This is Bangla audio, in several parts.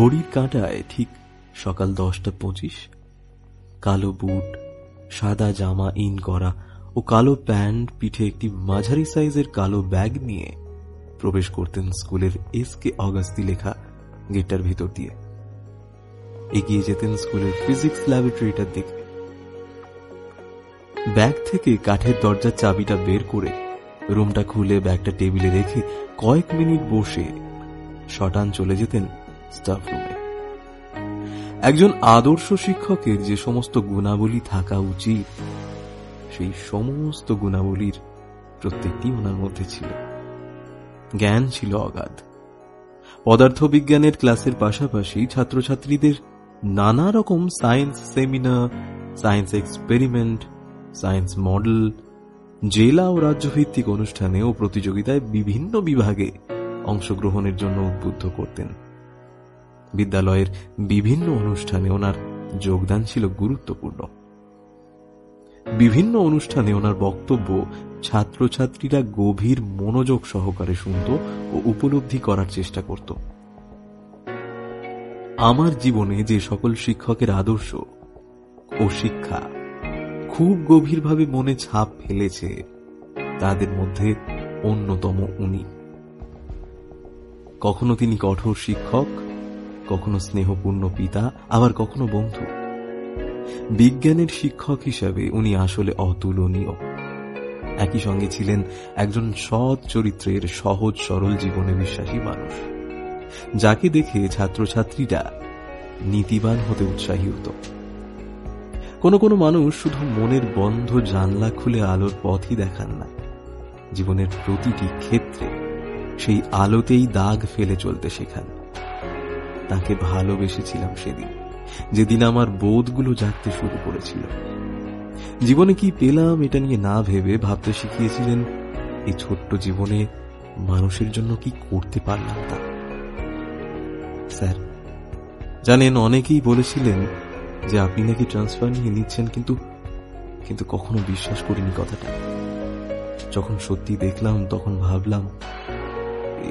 ঘড়ির কাঁটায় ঠিক সকাল দশটা পঁচিশ। কালো বুট, সাদা জামা ইন করা ও কালো প্যান্ট পিঠে একটি মাঝারি সাইজের কালো ব্যাগ নিয়ে প্রবেশ করতেন স্কুলের এস কে অগাস্তি লেখা গেটটার ভেতর দিয়ে। এগিয়ে যেতেন স্কুলের ফিজিক্স ল্যাবরেটরিটার দিকে ব্যাগ থেকে কাঠের দরজার চাবিটা বের করে রুমটা খুলে ব্যাগটা টেবিলে রেখে কয়েক মিনিট বসে শটান চলে যেতেন স্টাফ রুমে একজন আদর্শ শিক্ষকের যে সমস্ত গুণাবলী থাকা উচিত, সেই সমস্ত গুণাবলীর প্রত্যেকটি ওনার মধ্যে ছিল। জ্ঞান ছিল অগাধ। পদার্থবিজ্ঞানের ক্লাসের পাশাপাশি ছাত্রছাত্রীদের নানা রকম science seminar science experiment, science model, জেলা ও রাজ্যভিত্তিক অনুষ্ঠানে ও প্রতিযোগিতায় বিভিন্ন বিভাগে অংশগ্রহণের জন্য উদ্বুদ্ধ করতেন। বিদ্যালয়ের বিভিন্ন অনুষ্ঠানে ওনার যোগদান ছিল গুরুত্বপূর্ণ। বিভিন্ন অনুষ্ঠানে ওনার বক্তব্য ছাত্রছাত্রীরা গভীর মনোযোগ সহকারে শুনত ও উপলব্ধি করার চেষ্টা করত। আমার জীবনে যে সকল শিক্ষকের আদর্শ ও শিক্ষা খুব গভীরভাবে মনে ছাপ ফেলেছে, তাদের মধ্যে অন্যতম উনি। কখনো তিনি কঠোর শিক্ষক কখনো স্নেহপূর্ণ পিতা, আবার কখনো বন্ধু। বিজ্ঞানের শিক্ষক হিসাবে উনি আসলে অতুলনীয়। একই সঙ্গে ছিলেন একজন সৎ চরিত্রের সহজ সরল জীবনে বিশ্বাসী মানুষ। যাকে দেখে ছাত্রছাত্রীরা নীতিবান হতে উৎসাহী হতো। কোনো কোনো মানুষ শুধু মনের বন্ধ জানলা খুলে আলোর পথই দেখান না। জীবনের প্রতিটি ক্ষেত্রে সেই আলোতেই দাগ ফেলে চলতে শেখান। তাকে ভালোবেসেছিলাম সেদিন, যেদিন আমার বোধগুলো জাগতে শুরু করেছিল। জীবনে কি পেলাম এটা নিয়ে না ভেবে ভাবতে শিখিয়েছিলেন এই ছোট্ট জীবনে মানুষের জন্য কি করতে পারলাম তা। স্যার, জানেন, অনেকেই বলেছিলেন যে আপনি নাকি ট্রান্সফার নিয়ে নিচ্ছেন, কিন্তু কিন্তু কখনো বিশ্বাস করিনি কথাটা। যখন সত্যি দেখলাম, তখন ভাবলাম,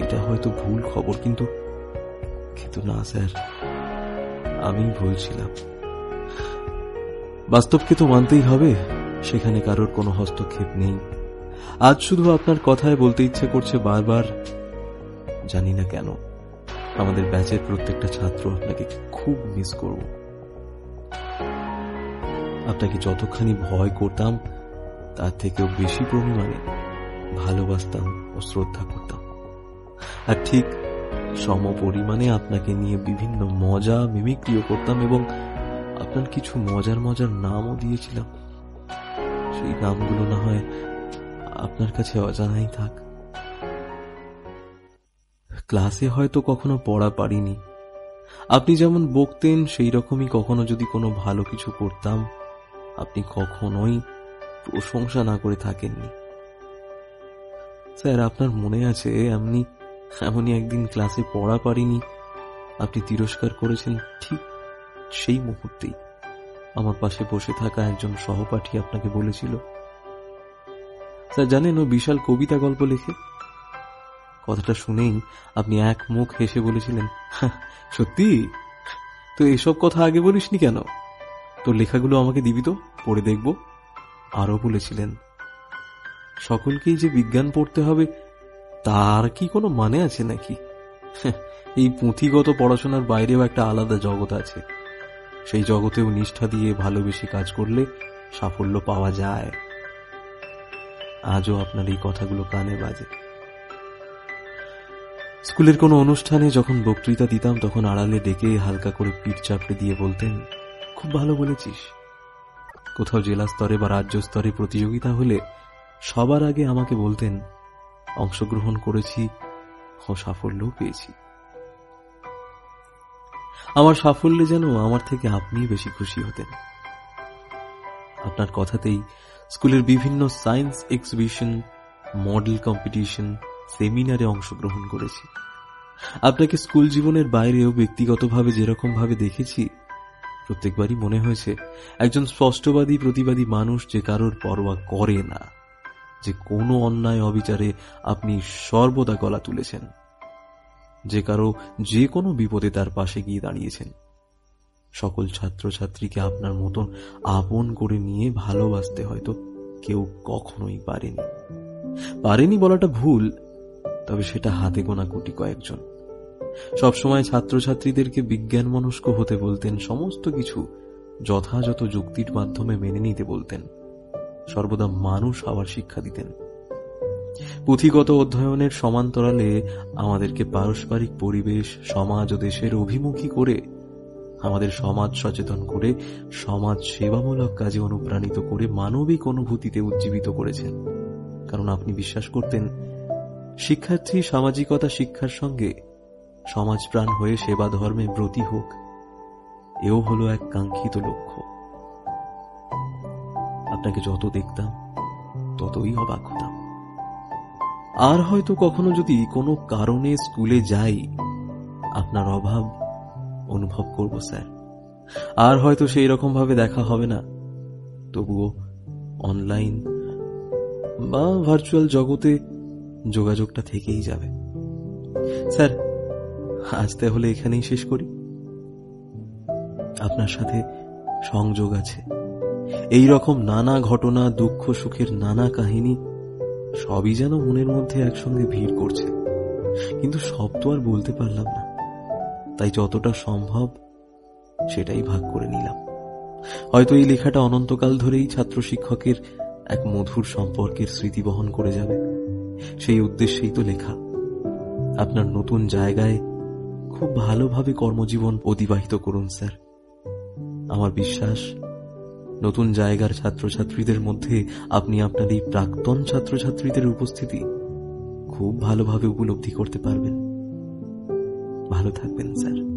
এটা হয়তো ভুল খবর, কিন্তু কিন্তু না, স্যার। আমি ভুল ছিলাম। বাস্তবকে তো মানতেই হবে, সেখানে কারোর কোনো হস্তক্ষেপ নেই। আজ শুধু আপনার কথায় বলতে ইচ্ছে করছে বারবার, জানি না কেন। আমাদের ব্যাচের প্রত্যেকটা ছাত্র আপনাকে খুব মিস করব। আপনাকে যতখানি ভয় করতাম, তার থেকেও বেশি পরিমাণে ভালোবাসতাম ও শ্রদ্ধা করতাম। আর ঠিক সম পরিমাণে আপনাকে নিয়ে বিভিন্ন মজা মিমিক্রিও করতাম এবং আপনার কিছু মজার মজার নামও দিয়েছিলাম। সেই নামগুলো না হয় আপনার কাছে অজানাই থাক। ক্লাসে হয়তো কখনো পড়া পারিনি। আপনি যেমন বকতেন সেই রকমই কখনো যদি কোনো ভালো কিছু করতাম, আপনি কখনোই প্রশংসা না করে থাকেননি। স্যার, আপনার মনে আছে এমনি এমনই একদিন ক্লাসে পড়া পারিনি। আপনি তিরস্কার করেছেন ঠিক সেই মুহূর্তেই। আমার পাশে বসে থাকা একজন সহপাঠী আপনাকে বলেছিল। স্যার, জানেন ও বিশাল কবিতা গল্প লেখে। কথাটা শুনেই আপনি এক মুখ হেসে বলেছিলেন সত্যি? তো এসব কথা আগে বলিসনি কেন? তোর লেখাগুলো আমাকে দিবি তো, পড়ে দেখব। আরও বলেছিলেন, সকলকেই যে বিজ্ঞান পড়তে হবে তার কি কোনো মানে আছে নাকি? এই পুঁথিগত পড়াশোনার বাইরেও একটা আলাদা জগৎ আছে। সেই জগতেও নিষ্ঠা দিয়ে ভালোবেসে কাজ করলে সাফল্য পাওয়া যায়। আজও আপনার এই কথাগুলো কানে বাজে। স্কুলের কোনো অনুষ্ঠানে যখন বক্তৃতা দিতাম, তখন আড়ালে ডেকে হালকা করে পিঠ চাপড়ে দিয়ে বলতেন, খুব ভালো বলেছিস। কোথাও জেলা স্তরে বা রাজ্য স্তরে প্রতিযোগিতা হলে সবার আগে আমাকে বলতেন অংশগ্রহণ করেছি, ও সাফল্যও পেয়েছি। আমার সাফল্যে যেন আমার থেকে আপনি বেশি খুশি হতেন। আপনার কথাতেই স্কুলের বিভিন্ন সায়েন্স এক্সিবিশন, মডেল কম্পিটিশন, সেমিনারে অংশগ্রহণ করেছি। আপনাকে স্কুল জীবনের বাইরেও ব্যক্তিগতভাবে যেরকম ভাবে দেখেছি, প্রত্যেকবারই মনে হয়েছে একজন স্পষ্টবাদী, প্রতিবাদী মানুষ যে কারোর পরোয়া করে না। যে কোনো অন্যায় অবিচারে আপনি সর্বদা গলা তুলেছেন। যে কারও যে কোনো বিপদে তার পাশে গিয়ে দাঁড়িয়েছেন। সকল ছাত্রছাত্রীকে আপনার মতন আপন করে নিয়ে ভালোবাসতে হয়তো কেউ কখনোই পারেনি। পারেনি বলাটা ভুল, তবে সেটা হাতে গোনা কোটি কয়েকজন। সবসময় ছাত্রছাত্রীদেরকে বিজ্ঞান মনস্ক হতে বলতেন, সমস্ত কিছু যথাযথ যুক্তির মাধ্যমে মেনে নিতে বলতেন। সর্বদা মানুষ হওয়ার শিক্ষা দিতেন। পুঁথিগত অধ্যয়নের সমান্তরালে আমাদেরকে পারস্পরিক পরিবেশ, সমাজ ও দেশের অভিমুখী করে, আমাদের সমাজ সচেতন করে, সমাজ সেবামূলক কাজে অনুপ্রাণিত করে মানবিক অনুভূতিতে উজ্জীবিত করেছেন। কারণ আপনি বিশ্বাস করতেন, শিক্ষার্থী সামাজিকতা শিক্ষার সঙ্গে সমাজপ্রাণ হয়ে সেবা ধর্মে ব্রতী হোক, এও হলো এক কাঙ্ক্ষিত লক্ষ্য। আপনাকে যত দেখতাম, ততই অবাক হতাম। আর হয়তো কখনো যদি কোনো কারণে স্কুলে যাই, আপনার অভাব অনুভব করব, স্যার। আর হয়তো সেই রকম ভাবে দেখা হবে না। তবুও অনলাইন বা ভার্চুয়াল জগতে যোগাযোগটা থেকেই যাবে। স্যার, আজ তাহলে এখানেই শেষ করি। আপনার সাথে সংযোগ আছে। এই রকম নানা ঘটনা, দুঃখ, সুখের নানা কাহিনী সবই যেন মনের মধ্যে একসঙ্গে ভিড় করছে। কিন্তু সব তো আর বলতে পারলাম না। তাই যতটা সম্ভব সেটাই ভাগ করে নিলাম। হয়তো এই লেখাটা অনন্তকাল ধরেই ছাত্র শিক্ষকের এক মধুর সম্পর্কের স্মৃতি বহন করে যাবে। সেই উদ্দেশ্যেই তো লেখা। আপনার নতুন জায়গায় খুব ভালোভাবে কর্মজীবন অতিবাহিত করুন, স্যার। আমার বিশ্বাস নতুন জায়গার ছাত্রছাত্রীদের মধ্যে আপনি আপনার এই প্রাক্তন ছাত্রছাত্রীদের উপস্থিতি খুব ভালোভাবে উপলব্ধি করতে পারবেন। ভালো থাকবেন, স্যার।